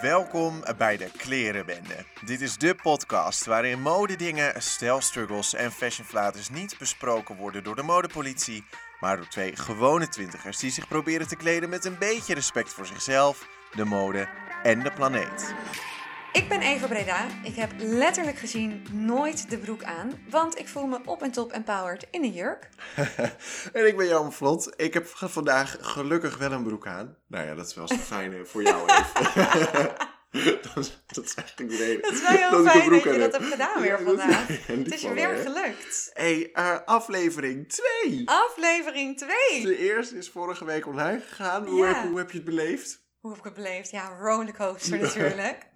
Welkom bij de Klerenbende. Dit is de podcast waarin modedingen, stijlstruggles en fashionflaters niet besproken worden door de modepolitie, maar door twee gewone twintigers die zich proberen te kleden met een beetje respect voor zichzelf, de mode en de planeet. Ik ben Eva Breda. Ik heb letterlijk gezien nooit de broek aan, want ik voel me op en top empowered in een jurk. en ik ben Jan Vlot. Ik heb vandaag gelukkig wel een broek aan. Nou ja, dat is wel zo fijn eh, voor jou even. dat, is, dat is eigenlijk de reden. Dat is wel heel fijn dat je dat heb. hebt gedaan weer Ja, vandaag. ja, Het is je weer gelukt. hey, eh, aflevering 2. Aflevering 2. De eerste is vorige week online gegaan. Hoe, Ja. heb, hoe heb je het beleefd? Hoe heb ik het beleefd? Ja, rollercoaster natuurlijk.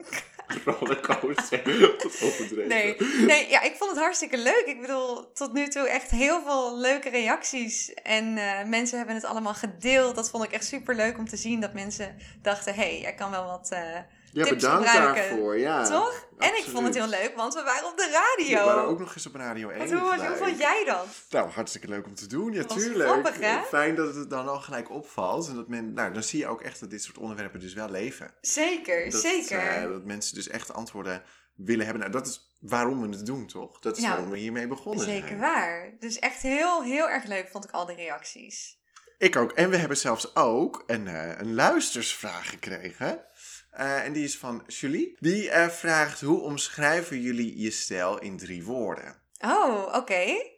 Rollercoaster. Tot overdreven. Nee, nee ja, ik vond het hartstikke leuk. Ik bedoel, tot nu toe echt heel veel leuke reacties. En eh, mensen hebben het allemaal gedeeld. Dat vond ik echt super leuk om te zien. Dat mensen dachten, hé, hey, jij kan wel wat eh, Ja, tips bedankt gebruiken. daarvoor. Ja, Toch? En ik vond het heel leuk, want we waren op de radio. We waren ook nog eens op Radio 1. Wat, hoe, vond jij dat? Nou, hartstikke leuk om te doen. Ja, Dat was tuurlijk. grappig, hè? Fijn dat het dan al gelijk opvalt. En dat men, nou, dan zie je ook echt dat dit soort onderwerpen dus wel leven. Zeker, Dat, zeker. eh, dat mensen dus echt antwoorden willen hebben. Nou, dat is waarom we het doen, toch? Dat is Ja. waarom we hiermee begonnen Zeker zijn. waar. Dus echt heel, heel erg leuk vond ik al die reacties. Ik ook. En we hebben zelfs ook een, eh, een luistersvraag gekregen. Eh, en die is van Julie. Die eh, vraagt, hoe omschrijven jullie je stijl in drie woorden? Oh, oké.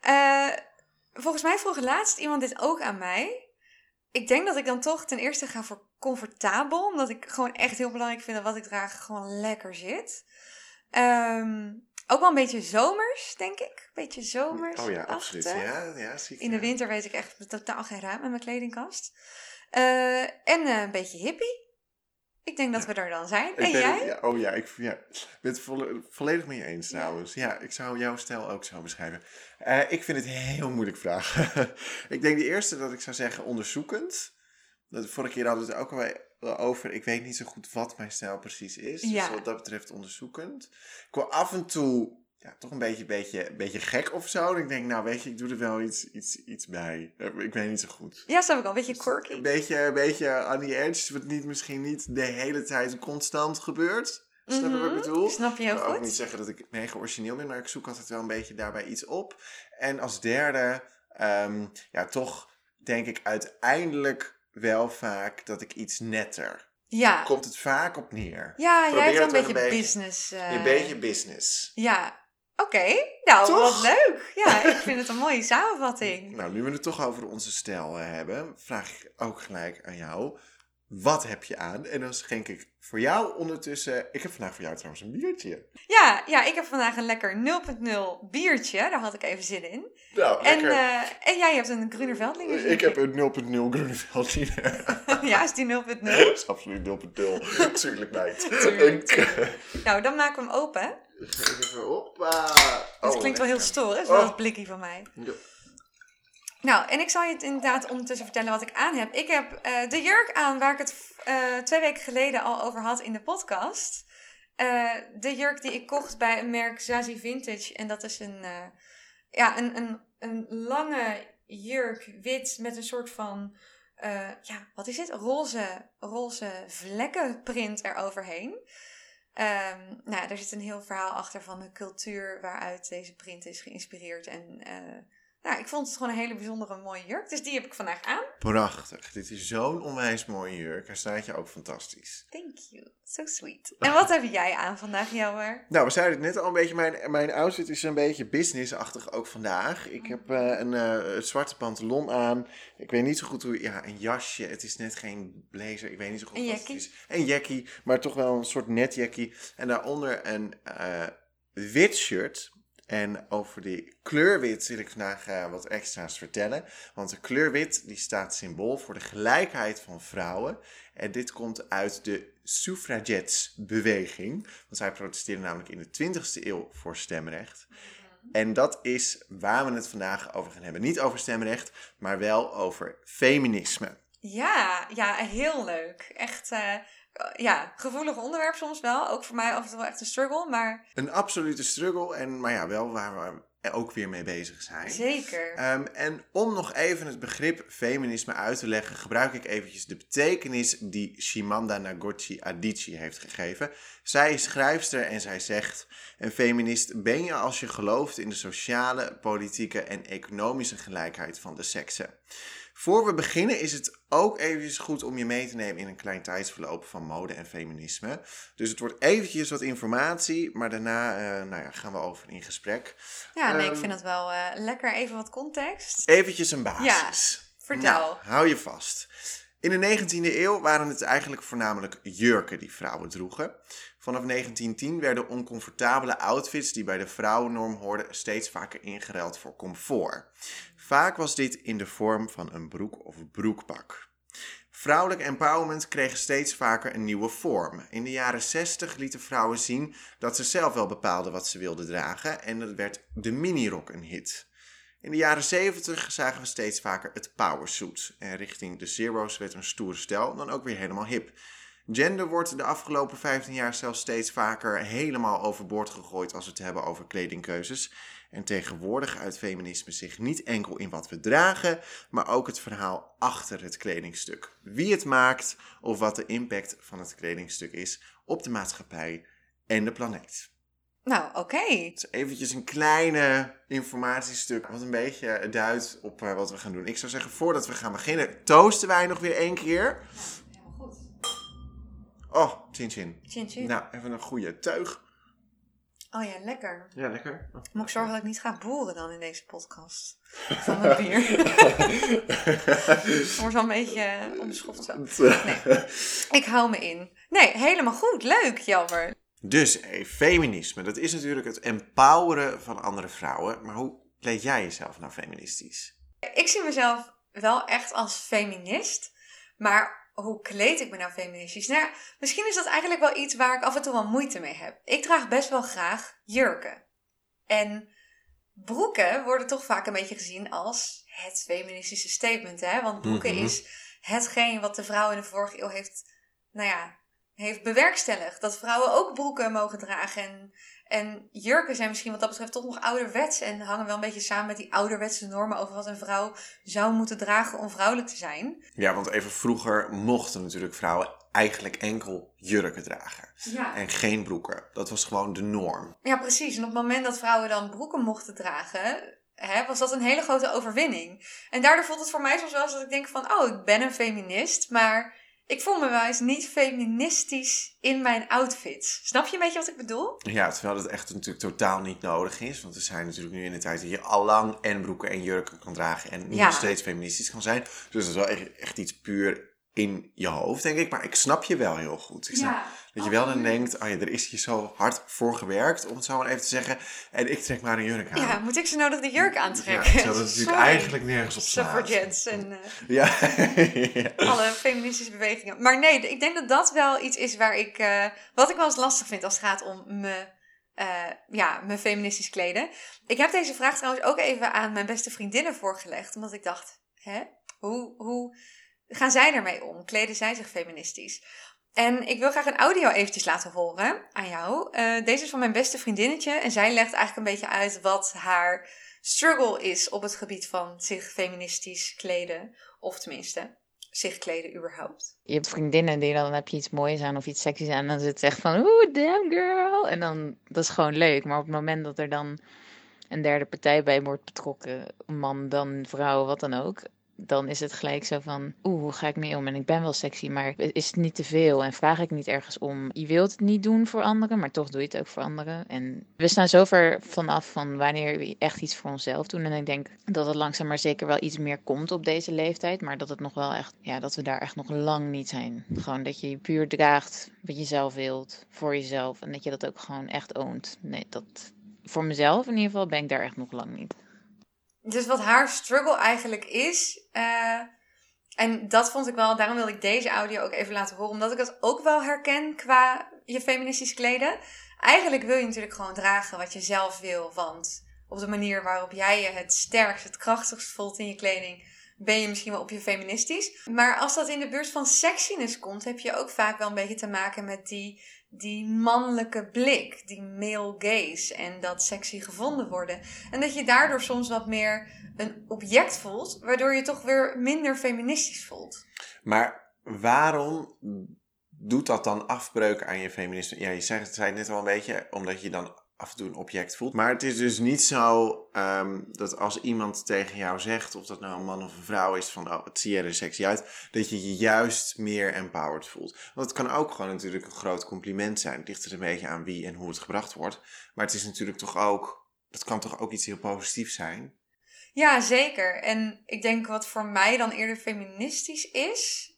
Eh, volgens mij vroeg laatst iemand dit ook aan mij. Ik denk dat ik dan toch ten eerste ga voor comfortabel. Omdat ik gewoon echt heel belangrijk vind dat wat ik draag gewoon lekker zit. Ehm, ook wel een beetje zomers, denk ik. Een beetje zomers. Oh ja, absoluut. Ja, ja, zie ik, In de winter weet ik echt totaal geen raad met mijn kledingkast. En een beetje hippie. Ik denk dat we er dan zijn. En jij? het- ja, oh ja, ik ja, ben het volle- volledig met je eens trouwens. Ja, ik zou jouw stijl ook zo beschrijven. Eh, ik vind het een heel moeilijk vraag. ik denk de eerste dat ik zou zeggen onderzoekend. Dat vorige keer hadden we het ook al over. Ik weet niet zo goed wat mijn stijl precies is. Ja. Dus wat dat betreft onderzoekend. Ik wil af en toe ja, toch een beetje, beetje, beetje gek of zo. En ik denk, nou weet je, ik doe er wel iets, iets, iets bij. Eh, Ik weet niet zo goed. Ja, snap ik al. Een beetje quirky. Een beetje, een beetje aan die edge, wat niet, misschien niet de hele tijd constant gebeurt. Snap je wat ik Mhm. bedoel? Snap je heel Ik wil ook goed? niet zeggen dat ik mega origineel ben, maar ik zoek altijd wel een beetje daarbij iets op. En als derde, ehm, ja, toch denk ik uiteindelijk wel vaak dat ik iets netter. Ja. Komt het vaak op neer. Ja, Probeer jij hebt een beetje een beetje- business. eh, Een beetje business. Ja, oké. Nou, Toch? wat leuk. Ja, ik vind het een mooie samenvatting. Nou, nu we het toch over onze stijl eh, hebben, vraag ik ook gelijk aan jou. Wat heb je aan? En dan schenk ik voor jou ondertussen... Ik heb vandaag voor jou trouwens een biertje. Ja, ja, ik heb vandaag een lekker 0.0 biertje. Daar had ik even zin in. Nou, En, eh, en jij hebt een Gruner Veldlinger. Ik heb een 0.0 Groeneveld ja, is die 0.0? Dat is absoluut 0.0. Tuurlijk meid. Tuurlijk, Ik- Nou, dan maken we hem open. Geef even op. Ah. Dat Oh, klinkt wel heel stoer, hè? Zo dat Oh. blikkie van mij. Ja. Nou, en ik zal je het inderdaad ondertussen vertellen wat ik aan heb. Ik heb eh, de jurk aan waar ik het eh, twee weken geleden al over had in de podcast. Eh, de jurk die ik kocht bij een merk Zazie Vintage. En dat is een, eh, ja, een, een, een lange jurk, wit, met een soort van, eh, ja, wat is dit? Roze, roze vlekkenprint eroverheen. Ehm nou, er zit een heel verhaal achter van de cultuur waaruit deze print is geïnspireerd. En eh, nou, ik vond het gewoon een hele bijzondere mooie jurk. Dus die heb ik vandaag aan. Prachtig. Dit is zo'n onwijs mooie jurk. Hij staat je ook fantastisch. Thank you. So sweet. En wat heb jij aan vandaag, Jouwer? Nou, we zeiden het net al een beetje. Mijn, mijn outfit is een beetje businessachtig ook vandaag. Ik heb eh, een eh, zwarte pantalon aan. Ik weet niet zo goed hoe... Ja, een jasje. Het is net geen blazer. Ik weet niet zo goed wat het jackie? is. Een jackie. Maar toch wel een soort netjackie. En daaronder een eh, wit shirt. En over die kleurwit wil ik vandaag eh, wat extra's vertellen. Want de kleurwit die staat symbool voor de gelijkheid van vrouwen. En dit komt uit de suffragettes-beweging. Want zij protesteerden namelijk in de 20e eeuw voor stemrecht. En dat is waar we het vandaag over gaan hebben. Niet over stemrecht, maar wel over feminisme. Ja, ja, heel leuk. Echt, eh, ja, gevoelig onderwerp soms wel. Ook voor mij af en toe wel echt een struggle, maar Een absolute struggle. En, maar ja, wel waar we ook weer mee bezig zijn. Zeker. Ehm, en om nog even het begrip feminisme uit te leggen, gebruik ik eventjes de betekenis die Shimanda Ngozi Adichie heeft gegeven. Zij is schrijfster en zij zegt: Een feminist ben je als je gelooft in de sociale, politieke en economische gelijkheid van de seksen. Voor we beginnen is het ook eventjes goed om je mee te nemen in een klein tijdsverloop van mode en feminisme. Dus het wordt eventjes wat informatie, maar daarna uh, nou ja, gaan we over in gesprek. Ja, nee, ik ehm, vind het wel uh, lekker. Even wat context. Eventjes een basis. Ja, vertel. Nou, hou je vast. In de 19e eeuw waren het eigenlijk voornamelijk jurken die vrouwen droegen. Vanaf 1910 werden oncomfortabele outfits die bij de vrouwennorm hoorden steeds vaker ingeruild voor comfort. Vaak was dit in de vorm van een broek of broekpak. Vrouwelijk empowerment kreeg steeds vaker een nieuwe vorm. In de jaren 60 lieten vrouwen zien dat ze zelf wel bepaalden wat ze wilden dragen en dat werd de minirok een hit. In de jaren 70 zagen we steeds vaker het powersuit en richting de zero's werd een stoere stijl dan ook weer helemaal hip. Gender wordt de afgelopen 15 jaar zelfs steeds vaker helemaal overboord gegooid als we het hebben over kledingkeuzes. En tegenwoordig uit feminisme zich niet enkel in wat we dragen, maar ook het verhaal achter het kledingstuk. Wie het maakt of wat de impact van het kledingstuk is op de maatschappij en de planeet. Nou, oké. Okay. Is eventjes een kleine informatiestuk wat een beetje duidt op uh, wat we gaan doen. Ik zou zeggen, voordat we gaan beginnen, toosten wij nog weer één keer. Helemaal goed. Oh, chin chin. Chin chin. Nou, even een goede teug. Oh ja, lekker. Ja, lekker. Oh, Moet ik zorgen dat ik niet ga boeren dan in deze podcast? Van mijn bier. Het wordt wel een beetje uh, onbeschoft zo. Nee, ik hou me in. Nee, helemaal goed. Leuk, jammer. Dus, feminisme. Dat is natuurlijk het empoweren van andere vrouwen. Maar hoe kleed jij jezelf nou feministisch? Ik zie mezelf wel echt als feminist. Maar hoe kleed ik me nou feministisch? Nou, misschien is dat eigenlijk wel iets waar ik af en toe wel moeite mee heb. Ik draag best wel graag jurken. En broeken worden toch vaak een beetje gezien als het feministische statement, hè? Want broeken mhm. is hetgeen wat de vrouw in de vorige eeuw heeft, nou ja, heeft bewerkstelligd. Dat vrouwen ook broeken mogen dragen en en jurken zijn misschien wat dat betreft toch nog ouderwets en hangen wel een beetje samen met die ouderwetse normen over wat een vrouw zou moeten dragen om vrouwelijk te zijn. Ja, want even vroeger mochten natuurlijk vrouwen eigenlijk enkel jurken dragen. Ja. En geen broeken. Dat was gewoon de norm. Ja, precies. En op het moment dat vrouwen dan broeken mochten dragen, hè, was dat een hele grote overwinning. En daardoor voelt het voor mij soms wel eens dat ik denk van, oh, ik ben een feminist, maar ik voel me wel eens niet feministisch in mijn outfits. Snap je een beetje wat ik bedoel? Ja, terwijl het echt natuurlijk totaal niet nodig is. Want we zijn natuurlijk nu in de tijd dat je allang en broeken en jurken kan dragen. En nog steeds feministisch kan zijn. Dus dat is wel echt, echt iets puur in je hoofd, denk ik. Maar ik snap je wel heel goed. Ik snap dat je wel dan denkt, oh ja, er is hier zo hard voor gewerkt, om het zo maar even te zeggen. En ik trek maar een jurk aan. Ja, moet ik ze nodig de jurk aantrekken? Ja, dat natuurlijk eigenlijk nergens op slaat. Suffragettes en uh, ja. alle feministische bewegingen. Maar nee, ik denk dat dat wel iets is waar ik, uh, wat ik wel eens lastig vind als het gaat om me... Uh, ja, me feministisch kleden. Ik heb deze vraag trouwens ook even aan mijn beste vriendinnen voorgelegd. Omdat ik dacht, hè, hoe, hoe, gaan zij ermee om? Kleden zij zich feministisch? En ik wil graag een audio eventjes laten horen aan jou. Uh, deze is van mijn beste vriendinnetje en zij legt eigenlijk een beetje uit wat haar struggle is op het gebied van zich feministisch kleden. Of tenminste, zich kleden überhaupt. Je hebt vriendinnen die dan, heb je iets moois aan of iets seksies aan en dan zit het echt van, oeh, damn girl. En dan, dat is gewoon leuk. Maar op het moment dat er dan een derde partij bij wordt betrokken, man, dan vrouw, wat dan ook dan is het gelijk zo van, oeh, hoe ga ik mee om? En ik ben wel sexy, maar is het niet te veel? En vraag ik niet ergens om? Je wilt het niet doen voor anderen, maar toch doe je het ook voor anderen. En we staan zo ver vanaf van wanneer we echt iets voor onszelf doen. En ik denk dat het langzaam maar zeker wel iets meer komt op deze leeftijd. Maar dat het nog wel echt, ja, dat we daar echt nog lang niet zijn. Gewoon dat je puur draagt wat je zelf wilt, voor jezelf. En dat je dat ook gewoon echt oont. Nee, dat, voor mezelf in ieder geval ben ik daar echt nog lang niet. Dus wat haar struggle eigenlijk is. Uh, en dat vond ik wel, daarom wilde ik deze audio ook even laten horen. Omdat ik het ook wel herken qua je feministisch kleden. Eigenlijk wil je natuurlijk gewoon dragen wat je zelf wil. Want op de manier waarop jij je het sterkst, het krachtigst voelt in je kleding, ben je misschien wel op je feministisch. Maar als dat in de buurt van sexiness komt, heb je ook vaak wel een beetje te maken met die, die mannelijke blik, die male gaze en dat sexy gevonden worden. En dat je daardoor soms wat meer een object voelt, waardoor je toch weer minder feministisch voelt. Maar waarom doet dat dan afbreuk aan je feminisme? Ja, je zei, het zei het net al een beetje, omdat je dan af en toe een object voelt. Maar het is dus niet zo ehm, dat als iemand tegen jou zegt, of dat nou een man of een vrouw is, van oh, het zie je er sexy uit, dat je je juist meer empowered voelt. Want het kan ook gewoon natuurlijk een groot compliment zijn. Het ligt er een beetje aan wie en hoe het gebracht wordt. Maar het is natuurlijk toch ook, dat kan toch ook iets heel positiefs zijn? Ja, zeker. En ik denk wat voor mij dan eerder feministisch is,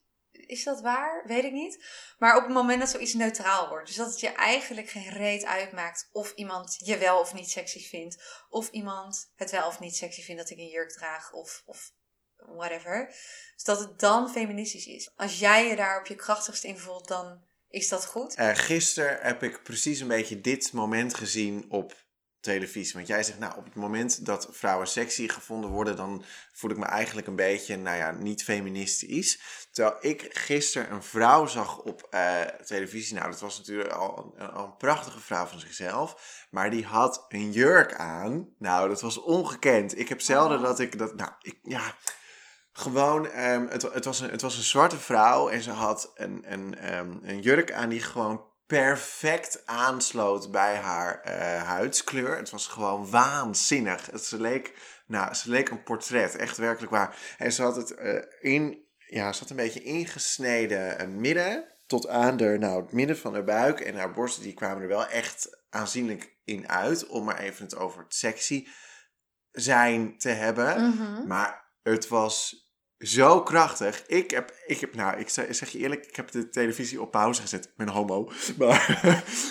is dat waar? Weet ik niet. Maar op het moment dat zoiets neutraal wordt. Dus dat het je eigenlijk geen reet uitmaakt of iemand je wel of niet sexy vindt. Of iemand het wel of niet sexy vindt dat ik een jurk draag. Of, of whatever. Dus dat het dan feministisch is. Als jij je daar op je krachtigst in voelt, dan is dat goed. Uh, gisteren heb ik precies een beetje dit moment gezien op televisie. Want jij zegt, nou, op het moment dat vrouwen sexy gevonden worden, dan voel ik me eigenlijk een beetje, nou ja, niet feministisch. Terwijl ik gisteren een vrouw zag op uh, televisie. Nou, dat was natuurlijk al een, al een, prachtige vrouw van zichzelf. Maar die had een jurk aan. Nou, dat was ongekend. Ik heb zelden dat ik dat, nou, ik, ja. Gewoon, um, het, het, was een, het was een zwarte vrouw en ze had een, een, um, een jurk aan die gewoon perfect aansloot bij haar uh, huidskleur. Het was gewoon waanzinnig. Het, ze, leek, nou, ze leek een portret, echt werkelijk waar. En ze had het uh, in, ja, ze had een beetje ingesneden een midden tot aan de, nou, het midden van haar buik. En haar borsten die kwamen er wel echt aanzienlijk in uit. Om maar even het over het sexy zijn te hebben. Mm -hmm. Maar het was zo krachtig. Ik heb, ik heb, nou, ik zeg, zeg je eerlijk, ik heb de televisie op pauze gezet. Ik ben homo. Maar,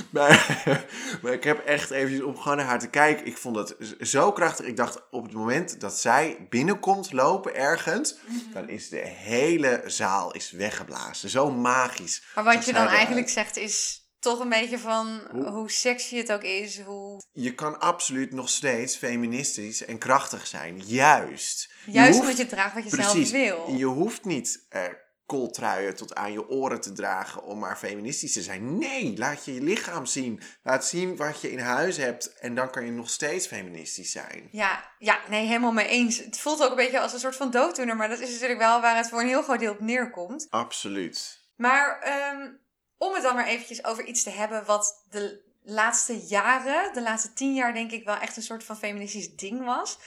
maar, maar ik heb echt eventjes om gewoon naar haar te kijken. Ik vond het zo krachtig. Ik dacht, op het moment dat zij binnenkomt lopen ergens, dan is de hele zaal is weggeblazen. Zo magisch. Maar wat je dan eigenlijk zegt is toch een beetje van hoe, hoe, sexy het ook is. Hoe... Je kan absoluut nog steeds feministisch en krachtig zijn. Juist. Juist omdat je draagt wat je precies, zelf wil. Je hoeft niet uh, kooltruien tot aan je oren te dragen om maar feministisch te zijn. Nee, laat je je lichaam zien. Laat zien wat je in huis hebt en dan kan je nog steeds feministisch zijn. Ja, ja nee, helemaal mee eens. Het voelt ook een beetje als een soort van dooddoener, maar dat is natuurlijk wel waar het voor een heel groot deel op neerkomt. Absoluut. Maar um, om het dan maar eventjes over iets te hebben wat de laatste jaren, de laatste tien jaar denk ik wel echt een soort van feministisch ding was.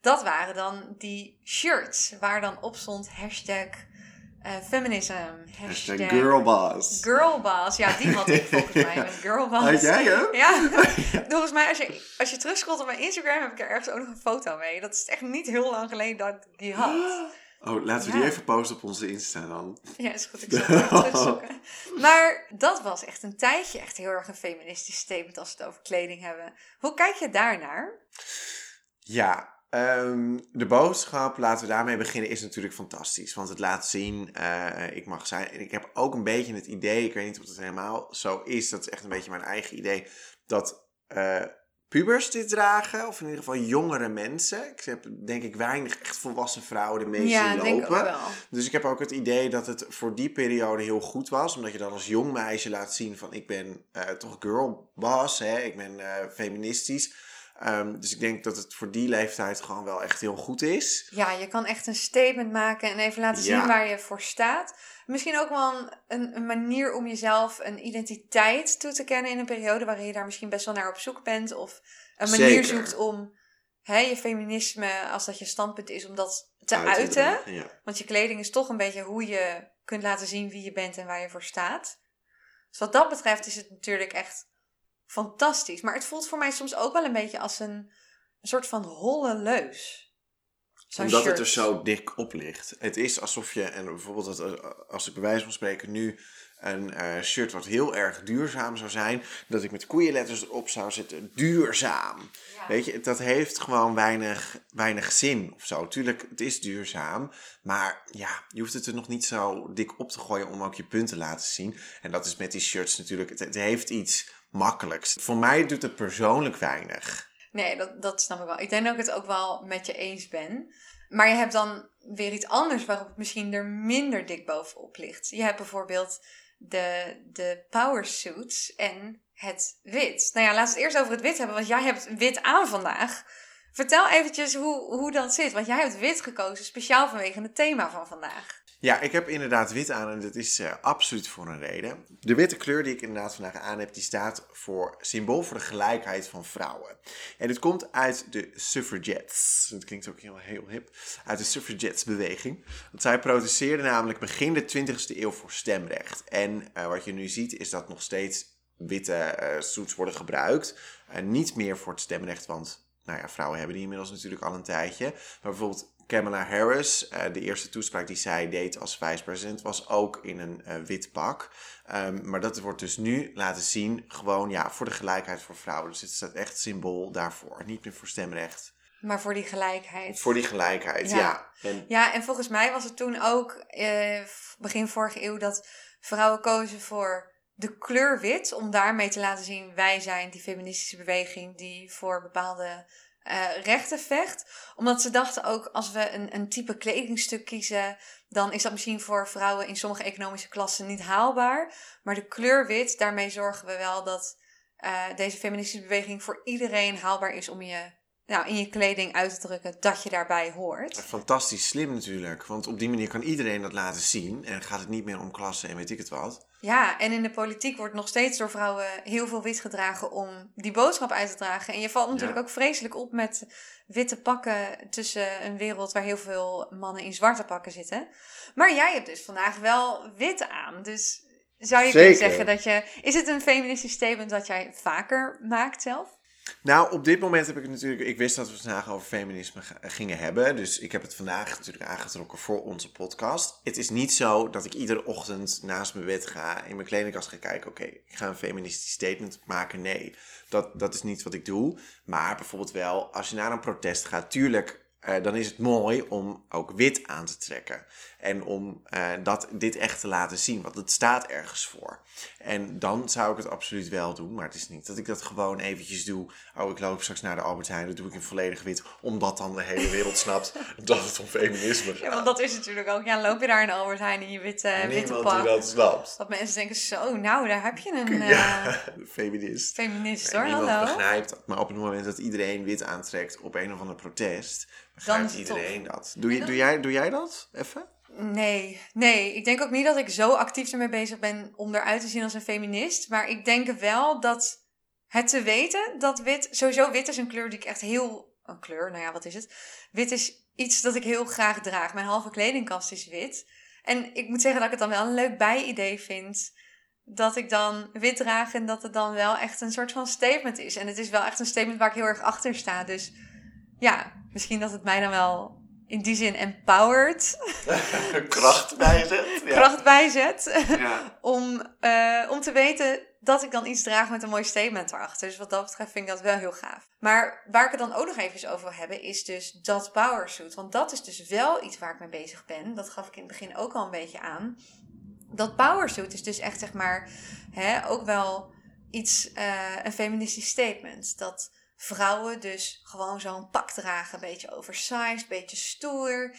Dat waren dan die shirts waar dan op stond hashtag uh, feminism. Hashtag, hashtag girlboss. Girlboss, ja die had ik volgens mij. Met girlboss. Had jij hè? Ja, volgens mij als je, als je terugscrolt op mijn Instagram heb ik er ergens ook nog een foto mee. Dat is echt niet heel lang geleden dat ik die had. Oh, laten we ja. die even posten op onze Insta dan. Ja, is goed. Ik zal het terugzoeken. Maar dat was echt een tijdje echt heel erg een feministisch statement als we het over kleding hebben. Hoe kijk je daarnaar? Ja, um, de boodschap, laten we daarmee beginnen, is natuurlijk fantastisch. Want het laat zien, uh, ik mag zijn. En ik heb ook een beetje het idee, ik weet niet of het helemaal zo is, dat is echt een beetje mijn eigen idee, dat... Uh, pubers dit dragen, of in ieder geval jongere mensen. Ik heb denk ik weinig echt volwassen vrouwen ermee ja, zien denk lopen. wel. Dus ik heb ook het idee dat het voor die periode heel goed was. Omdat je dan als jong meisje laat zien van ik ben uh, toch girlboss, hè? ik ben uh, feministisch. Um, dus ik denk dat het voor die leeftijd gewoon wel echt heel goed is. Ja, je kan echt een statement maken en even laten zien waar je voor staat. Misschien ook wel een, een, manier om jezelf een identiteit toe te kennen in een periode waarin je daar misschien best wel naar op zoek bent. Of een manier Zeker. zoekt om hè, je feminisme, als dat je standpunt is, om dat te Uit uiten. Ja. Want je kleding is toch een beetje hoe je kunt laten zien wie je bent en waar je voor staat. Dus wat dat betreft is het natuurlijk echt fantastisch. Maar het voelt voor mij soms ook wel een beetje als een, een soort van holle leus. Zo'n Omdat het er zo dik op ligt. Het is alsof je, en bijvoorbeeld dat, eh, als ik bij wijze van spreken nu een eh, shirt wat heel erg duurzaam zou zijn, dat ik met koeienletters erop zou zetten, duurzaam. Ja. Weet je, dat heeft gewoon weinig, weinig zin of zo. Tuurlijk, het is duurzaam, maar ja, je hoeft het er nog niet zo dik op te gooien om ook je punten te laten zien. En dat is met die shirts natuurlijk, het, het heeft iets makkelijks. Voor mij doet het persoonlijk weinig. Nee, dat, dat snap ik wel. Ik denk dat ik het ook wel met je eens ben. Maar je hebt dan weer iets anders waarop het misschien er minder dik bovenop ligt. Je hebt bijvoorbeeld de, de power suits en het wit. Nou ja, laten we het eerst over het wit hebben, want jij hebt wit aan vandaag. Vertel eventjes hoe, hoe dat zit, want jij hebt wit gekozen speciaal vanwege het thema van vandaag. Ja, ik heb inderdaad wit aan en dat is uh, absoluut voor een reden. De witte kleur die ik inderdaad vandaag aan heb, die staat voor symbool voor de gelijkheid van vrouwen. En dit komt uit de suffragettes. Dat klinkt ook heel, heel hip. Uit de suffragettes-beweging. Want zij protesteerden namelijk begin de 20e eeuw voor stemrecht. En uh, wat je nu ziet is dat nog steeds witte uh, suits worden gebruikt. niet meer voor het stemrecht, want nou ja, vrouwen hebben die inmiddels natuurlijk al een tijdje. Maar bijvoorbeeld Kamala Harris, uh, de eerste toespraak die zij deed als vicepresident, was ook in een uh, wit pak. Um, maar dat wordt dus nu laten zien, gewoon ja, voor de gelijkheid voor vrouwen. Dus het staat echt symbool daarvoor. Niet meer voor stemrecht. Maar voor die gelijkheid. Voor die gelijkheid, ja. Ja, en, ja, en volgens mij was het toen ook uh, begin vorige eeuw dat vrouwen kozen voor de kleur wit. Om daarmee te laten zien, wij zijn die feministische beweging die voor bepaalde uh, rechten vecht. Omdat ze dachten ook, als we een, een type kledingstuk kiezen, dan is dat misschien voor vrouwen in sommige economische klassen niet haalbaar. Maar de kleur wit, daarmee zorgen we wel dat uh, deze feministische beweging voor iedereen haalbaar is om je nou, in je kleding uit te drukken dat je daarbij hoort. Fantastisch slim natuurlijk, want op die manier kan iedereen dat laten zien en gaat het niet meer om klassen en weet ik het wat. Ja, en in de politiek wordt nog steeds door vrouwen heel veel wit gedragen om die boodschap uit te dragen. En je valt natuurlijk ja. ook vreselijk op met witte pakken tussen een wereld waar heel veel mannen in zwarte pakken zitten. Maar jij hebt dus vandaag wel wit aan, dus zou je kunnen zeggen dat je... Is het een feministisch statement dat jij vaker maakt zelf? Nou, op dit moment heb ik het natuurlijk. Ik wist dat we vandaag over feminisme gingen hebben. Dus ik heb het vandaag natuurlijk aangetrokken voor onze podcast. Het is niet zo dat ik iedere ochtend naast mijn bed ga, in mijn kledingkast ga kijken. Oké, ik ga een feministisch statement maken. Nee, dat, dat is niet wat ik doe. Maar bijvoorbeeld wel, als je naar een protest gaat, tuurlijk. Uh, dan is het mooi om ook wit aan te trekken. En om uh, dat, dit echt te laten zien, want het staat ergens voor. En dan zou ik het absoluut wel doen. Maar het is niet dat ik dat gewoon eventjes doe. Oh, ik loop straks naar de Albert Heijn. Dat doe ik in volledig wit. Omdat dan de hele wereld snapt dat het om feminisme gaat. Ja, want dat is natuurlijk ook. Ja, loop je daar in de Albert Heijn in je witte, Niemand witte pak. die dat snapt. Dat mensen denken, zo, nou, daar heb je een... Ja, Uh, feminist. feminist, hoor. niemand Hallo. begrijpt dat. Maar op het moment dat iedereen wit aantrekt op een of ander protest... begrijpt het iedereen dat. Doe, je, doe, jij, doe jij dat? Even? Nee, nee. Ik denk ook niet dat ik zo actief ermee bezig ben om eruit te zien als een feminist. Maar ik denk wel dat het te weten dat wit... Sowieso wit is een kleur die ik echt heel... Een kleur, nou ja, wat is het? Wit is iets dat ik heel graag draag. Mijn halve kledingkast is wit. En ik moet zeggen dat ik het dan wel een leuk bijidee vind... Dat ik dan wit draag en dat het dan wel echt een soort van statement is. En het is wel echt een statement waar ik heel erg achter sta. Dus ja, misschien dat het mij dan wel in die zin empowered Kracht bijzet. Ja. kracht bijzet. Ja. om, eh, om te weten dat ik dan iets draag met een mooi statement erachter. Dus wat dat betreft vind ik dat wel heel gaaf. Maar waar ik het dan ook nog even over wil hebben, is dus dat powersuit. Want dat is dus wel iets waar ik mee bezig ben. Dat gaf ik in het begin ook al een beetje aan. Dat powersuit is dus echt, zeg maar, hè, ook wel iets, uh, een feministisch statement. Dat vrouwen dus gewoon zo'n pak dragen, een beetje oversized, een beetje stoer.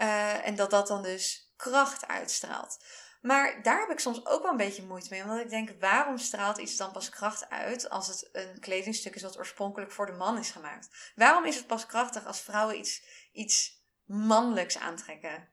Uh, en dat dat dan dus kracht uitstraalt. Maar daar heb ik soms ook wel een beetje moeite mee. Omdat ik denk, waarom straalt iets dan pas kracht uit als het een kledingstuk is wat oorspronkelijk voor de man is gemaakt? Waarom is het pas krachtig als vrouwen iets, iets mannelijks aantrekken?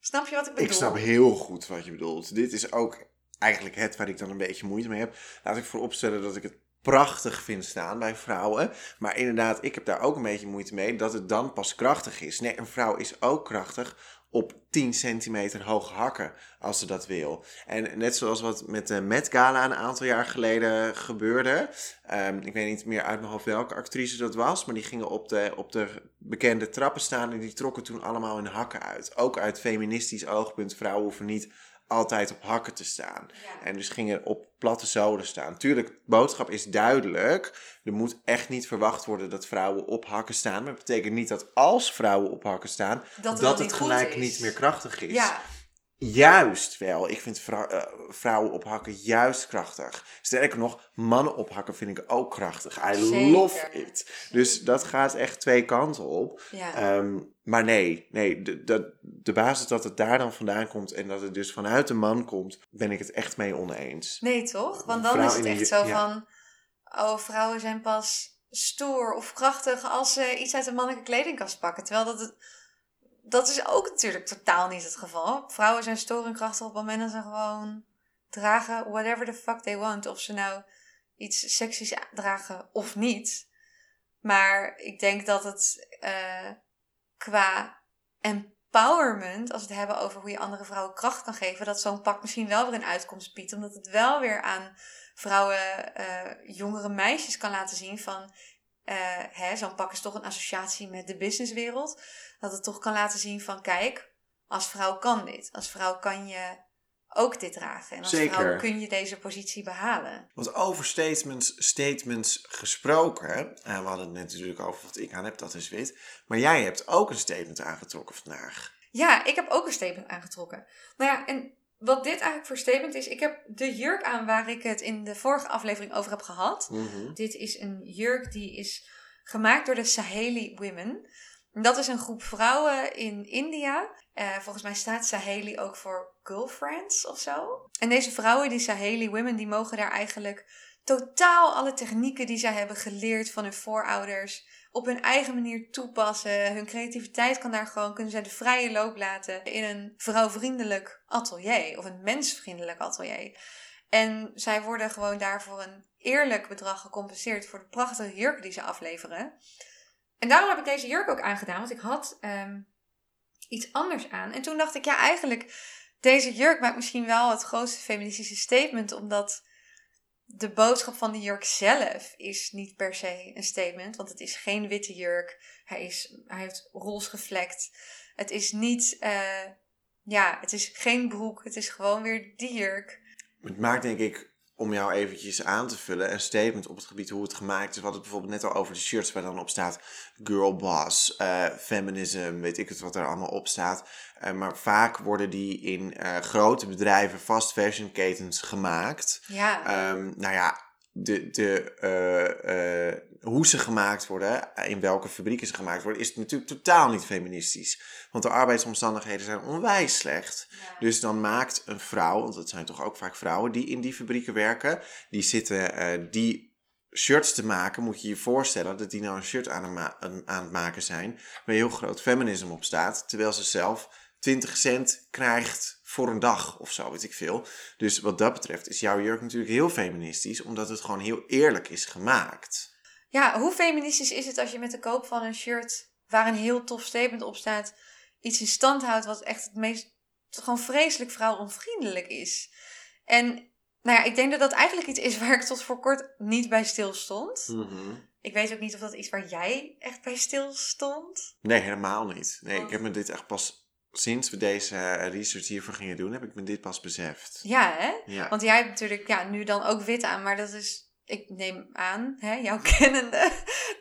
Snap je wat ik bedoel? Ik snap heel goed wat je bedoelt. Dit is ook eigenlijk het waar ik dan een beetje moeite mee heb. Laat ik vooropstellen dat ik het prachtig vind staan bij vrouwen. Maar inderdaad, ik heb daar ook een beetje moeite mee dat het dan pas krachtig is. Nee, een vrouw is ook krachtig op 10 centimeter hoge hakken als ze dat wil. En net zoals wat met de Met Gala een aantal jaar geleden gebeurde. Um, ik weet niet meer uit mijn hoofd welke actrice dat was. Maar die gingen op de, op de bekende trappen staan en die trokken toen allemaal hun hakken uit. Ook uit feministisch oogpunt. Vrouwen hoeven niet altijd op hakken te staan. Ja. En dus gingen op platte zolen staan. Tuurlijk, de boodschap is duidelijk. Er moet echt niet verwacht worden dat vrouwen op hakken staan. Maar het betekent niet dat als vrouwen op hakken staan, Dat dat, het gelijk is. niet meer krachtig is. Ja, juist wel. Ik vind vrou- eh, vrouwen ophakken juist krachtig. Sterker nog, mannen ophakken vind ik ook krachtig. I Zeker. love it. Dus dat gaat echt twee kanten op. Ja. Ehm, maar nee, nee de, de, de basis dat het daar dan vandaan komt en dat het dus vanuit de man komt, ben ik het echt mee oneens. Nee, toch? Want dan is het echt zo ja. van... Oh, vrouwen zijn pas stoer of krachtig als ze iets uit een mannelijke kledingkast pakken. Terwijl dat... Het, dat is ook natuurlijk totaal niet het geval. Vrouwen zijn stoer en krachtig op het moment dat ze gewoon dragen whatever the fuck they want. Of ze nou iets seksies dragen of niet. Maar ik denk dat het eh, qua empowerment, als we het hebben over hoe je andere vrouwen kracht kan geven, dat zo'n pak misschien wel weer een uitkomst biedt. Omdat het wel weer aan vrouwen, eh, jongere meisjes kan laten zien van, eh, hè, zo'n pak is toch een associatie met de businesswereld. Dat het toch kan laten zien van, kijk, als vrouw kan dit. Als vrouw kan je ook dit dragen. En als Zeker. vrouw kun je deze positie behalen. Want over statements, statements gesproken, eh, we hadden het net natuurlijk over wat ik aan heb, dat is wit. Maar jij hebt ook een statement aangetrokken vandaag. Ja, ik heb ook een statement aangetrokken. Nou ja, en wat dit eigenlijk voor statement is, ik heb de jurk aan waar ik het in de vorige aflevering over heb gehad. Dit is een jurk die is gemaakt door de Saheli Women. En Dat is een groep vrouwen in India. Eh, volgens mij staat Saheli ook voor girlfriends of zo. En deze vrouwen, die Saheli Women, die mogen daar eigenlijk totaal alle technieken die zij hebben geleerd van hun voorouders op hun eigen manier toepassen. Hun creativiteit kan daar gewoon, kunnen zij de vrije loop laten in een vrouwvriendelijk atelier of een mensvriendelijk atelier. En zij worden gewoon daarvoor een eerlijk bedrag gecompenseerd voor de prachtige jurken die ze afleveren. En daarom heb ik deze jurk ook aangedaan, want ik had ehm, iets anders aan. En toen dacht ik, ja, eigenlijk, deze jurk maakt misschien wel het grootste feministische statement, omdat de boodschap van de jurk zelf is niet per se een statement, want het is geen witte jurk. Hij, is, hij heeft roze gevlekt. Het is niet, eh, ja, het is geen broek. Het is gewoon weer die jurk. Het maakt denk ik, om jou eventjes aan te vullen, een statement op het gebied hoe het gemaakt is. We hadden het bijvoorbeeld net al over de shirts waar dan op staat girl boss, eh, feminism, weet ik het wat er allemaal op staat. Eh, maar vaak worden die in eh, grote bedrijven, fast fashion ketens gemaakt. Ja, Ehm, nou ja, de, de, hoe ze gemaakt worden, in welke fabrieken ze gemaakt worden, is natuurlijk totaal niet feministisch. Want de arbeidsomstandigheden zijn onwijs slecht. Dus dan maakt een vrouw, want het zijn toch ook vaak vrouwen die in die fabrieken werken, die zitten eh, die shirts te maken, moet je je voorstellen dat die nou een shirt aan, ma- aan het maken zijn, waar heel groot feminisme op staat, terwijl ze zelf 20 cent krijgt voor een dag of zo, weet ik veel. Dus wat dat betreft is jouw jurk natuurlijk heel feministisch, omdat het gewoon heel eerlijk is gemaakt. Ja, hoe feministisch is het als je met de koop van een shirt waar een heel tof statement op staat, iets in stand houdt wat echt het meest gewoon vreselijk vrouwonvriendelijk is. En nou ja, ik denk dat dat eigenlijk iets is waar ik tot voor kort niet bij stil stond. Ik weet ook niet of dat iets waar jij echt bij stil stond. Nee, helemaal niet. Nee, Want- ik heb me dit echt pas sinds we deze eh, research hiervoor gingen doen, heb ik me dit pas beseft. Ja, hè? Ja. Want jij hebt natuurlijk ja, nu dan ook wit aan, maar dat is, ik neem aan, hè, jouw kennende,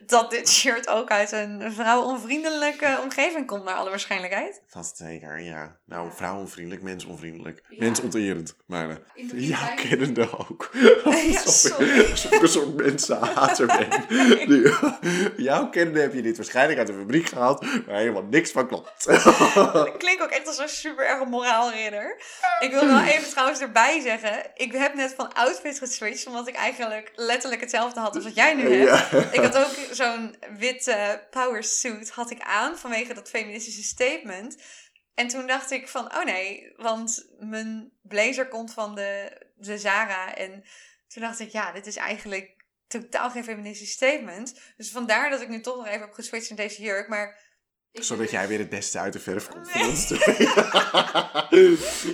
dat dit shirt ook uit een vrouwonvriendelijke omgeving komt, naar alle waarschijnlijk. Dat zeker, ja. Nou, vrouwonvriendelijk, mensonvriendelijk. Ja. Mensonterend, maar eh, jouw kennende ook. Ja, Alsof sorry. ik- Alsof ik een soort mensenhater ben. Jouw kennende heb je dit waarschijnlijk uit de fabriek gehaald, waar helemaal niks van klopt. Ik klink ook echt als een super erg moraalridder. Ik wil wel even trouwens erbij zeggen, ik heb net van outfit geswitcht, omdat ik eigenlijk letterlijk hetzelfde had als wat jij nu hebt. Ja. Ik had ook zo'n witte power suit had ik aan vanwege dat feministische statement. En toen dacht ik van, oh nee, want mijn blazer komt van de, de Zara. En toen dacht ik, ja, dit is eigenlijk totaal geen feministisch statement. Dus vandaar dat ik nu toch nog even heb geswitcht in deze jurk. Maar Zodat jij weer het beste uit de verf komt van Nee. ons twee.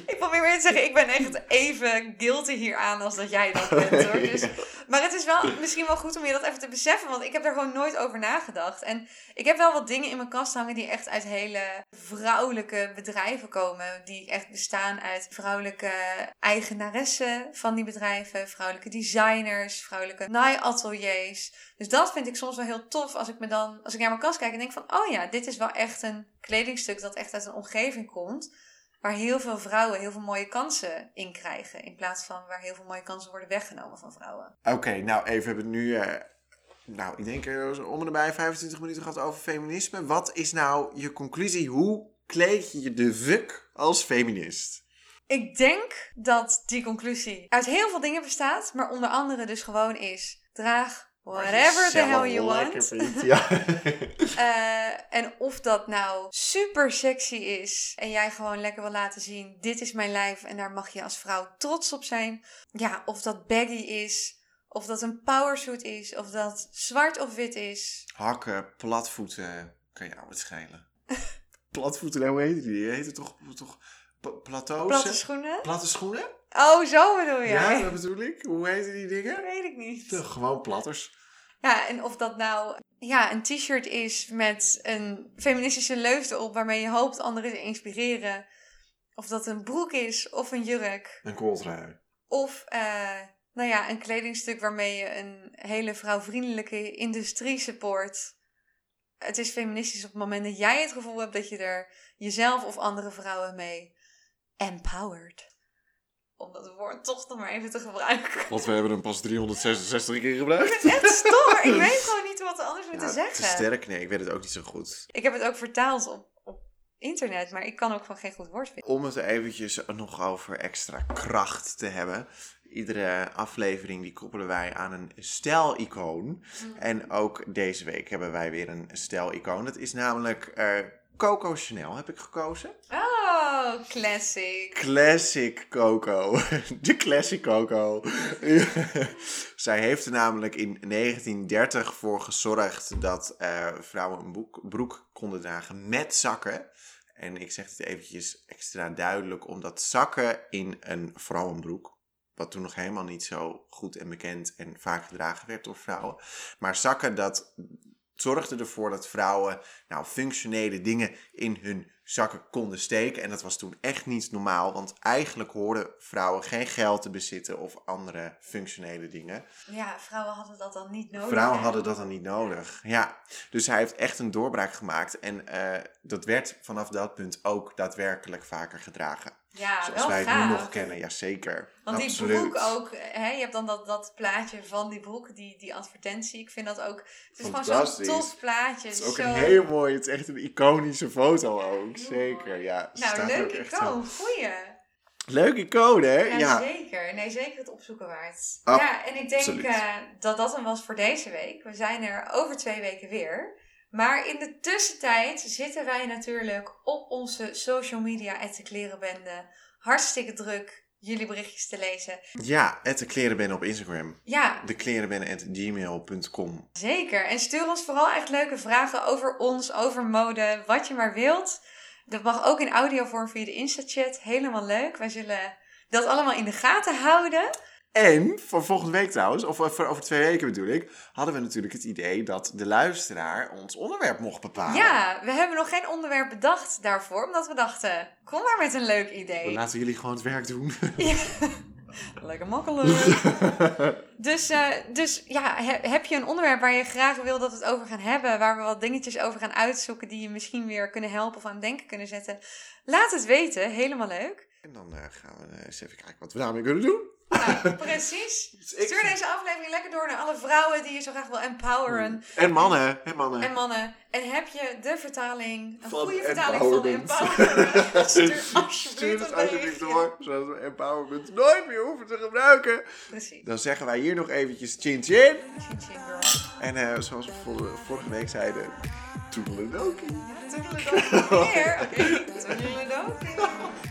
Ik probeer weer te zeggen, ik ben echt even guilty hieraan als dat jij dat bent hoor. Dus, maar het is wel misschien wel goed om je dat even te beseffen, want ik heb er gewoon nooit over nagedacht. En ik heb wel wat dingen in mijn kast hangen die echt uit hele vrouwelijke bedrijven komen. Die echt bestaan uit vrouwelijke eigenaressen van die bedrijven, vrouwelijke designers, vrouwelijke naaiateliers. Dus dat vind ik soms wel heel tof als ik me dan, als ik naar mijn kast kijk en denk van, oh ja, dit is wel echt een kledingstuk dat echt uit een omgeving komt. waar heel veel vrouwen heel veel mooie kansen in krijgen. In plaats van waar heel veel mooie kansen worden weggenomen van vrouwen. Oké, nou even hebben we het nu, eh, nou ik denk uh, om en nabij 25 minuten gehad over feminisme. Wat is nou je conclusie? Hoe kleed je je de fuck als feminist? Ik denk dat die conclusie uit heel veel dingen bestaat, maar onder andere dus gewoon is: draag whatever the hell you want. ja. uh, en of dat nou super sexy is en jij gewoon lekker wil laten zien: dit is mijn lijf en daar mag je als vrouw trots op zijn. Ja, of dat baggy is. Of dat een powersuit is, of dat zwart of wit is. Hakken, platvoeten, kan jou het schelen. platvoeten, hoe heet die? Heet het toch, toch plateaus? Platte schoenen? Platte schoenen? Oh, zo bedoel je? Ja, dat bedoel ik. Hoe heten die dingen? Weet ik niet. De, gewoon platters. Ja, en of dat nou ja, een t-shirt is met een feministische leus op waarmee je hoopt anderen te inspireren. Of dat een broek is of een jurk. Een kooltrui. Of uh, nou ja, een kledingstuk waarmee je een hele vrouwvriendelijke industrie support. Het is feministisch op het moment dat jij het gevoel hebt dat je er jezelf of andere vrouwen mee empowered. Om dat woord toch nog maar even te gebruiken. Want we hebben hem pas 366 keer gebruikt. Ik echt stom, ik weet gewoon niet wat we anders moeten zeggen. Te sterk, nee, ik weet het ook niet zo goed. Ik heb het ook vertaald op, op internet, maar ik kan ook gewoon geen goed woord vinden. Om het eventjes nog over extra kracht te hebben. Iedere aflevering die koppelen wij aan een stijlicoon. Mm. En ook deze week hebben wij weer een stijlicoon. Het is namelijk uh, Coco Chanel heb ik gekozen. Oh, classic. Classic Coco. De classic Coco. Zij heeft er namelijk in 1930 voor gezorgd dat vrouwen een broek konden dragen met zakken. En ik zeg het eventjes extra duidelijk, omdat zakken in een vrouwenbroek wat toen nog helemaal niet zo goed en bekend en vaak gedragen werd door vrouwen. Maar zakken, dat zorgde ervoor dat vrouwen nou, functionele dingen in hun zakken konden steken. En dat was toen echt niet normaal, want eigenlijk hoorden vrouwen geen geld te bezitten of andere functionele dingen. Ja, vrouwen hadden dat dan niet nodig. Vrouwen hadden dat dan niet nodig, ja. Dus hij heeft echt een doorbraak gemaakt en uh, dat werd vanaf dat punt ook daadwerkelijk vaker gedragen. Ja, Zoals wij het nu nog kennen, ja zeker. Want die broek ook, hè, je hebt dan dat, dat plaatje van die broek, die, die advertentie. Ik vind dat ook, het is gewoon zo'n tof plaatje. Het is ook een heel mooi, het is echt een iconische foto ook. Zeker, ja. Nou, leuk icoon, goeie. Leuk icoon, hè? Ja, ja, zeker. Nee, zeker het opzoeken waard. ja, en ik denk uh, dat dat hem was voor deze week. We zijn er over twee weken weer. Maar in de tussentijd zitten wij natuurlijk op onze social media, at de Klerenbende. Hartstikke druk jullie berichtjes te lezen. Ja, at de Klerenbende op Instagram. Ja. De klerenbende at gmail.com. Zeker. En stuur ons vooral echt leuke vragen over ons, over mode, wat je maar wilt. Dat mag ook in audiovorm via de Insta-chat. Helemaal leuk. Wij zullen dat allemaal in de gaten houden. En voor volgende week trouwens, of voor over twee weken bedoel ik, hadden we natuurlijk het idee dat de luisteraar ons onderwerp mocht bepalen. Ja, we hebben nog geen onderwerp bedacht daarvoor, omdat we dachten, kom maar met een leuk idee. We laten jullie gewoon het werk doen. Lekker makkelijk. dus, uh, dus ja, heb je een onderwerp waar je graag wil dat we het over gaan hebben, waar we wat dingetjes over gaan uitzoeken die je misschien weer kunnen helpen of aan het denken kunnen zetten? Laat het weten, helemaal leuk. En dan uh, gaan we eens even kijken wat we daarmee kunnen doen. Nou, precies. Dus Stuur deze aflevering lekker door naar alle vrouwen die je zo graag wil empoweren. En mannen. En mannen. En mannen. En heb je de vertaling, een goede vertaling van empowerment? Stuur alsjeblieft het alsjeblieft door, zodat we empowerment nooit meer hoeven te gebruiken. Precies. Dan zeggen wij hier nog eventjes chin chin. Chin chin girl. En uh, zoals we vorige week zeiden, toedeledokie. Toedeledokie. Weer? Oké, toedeledokie.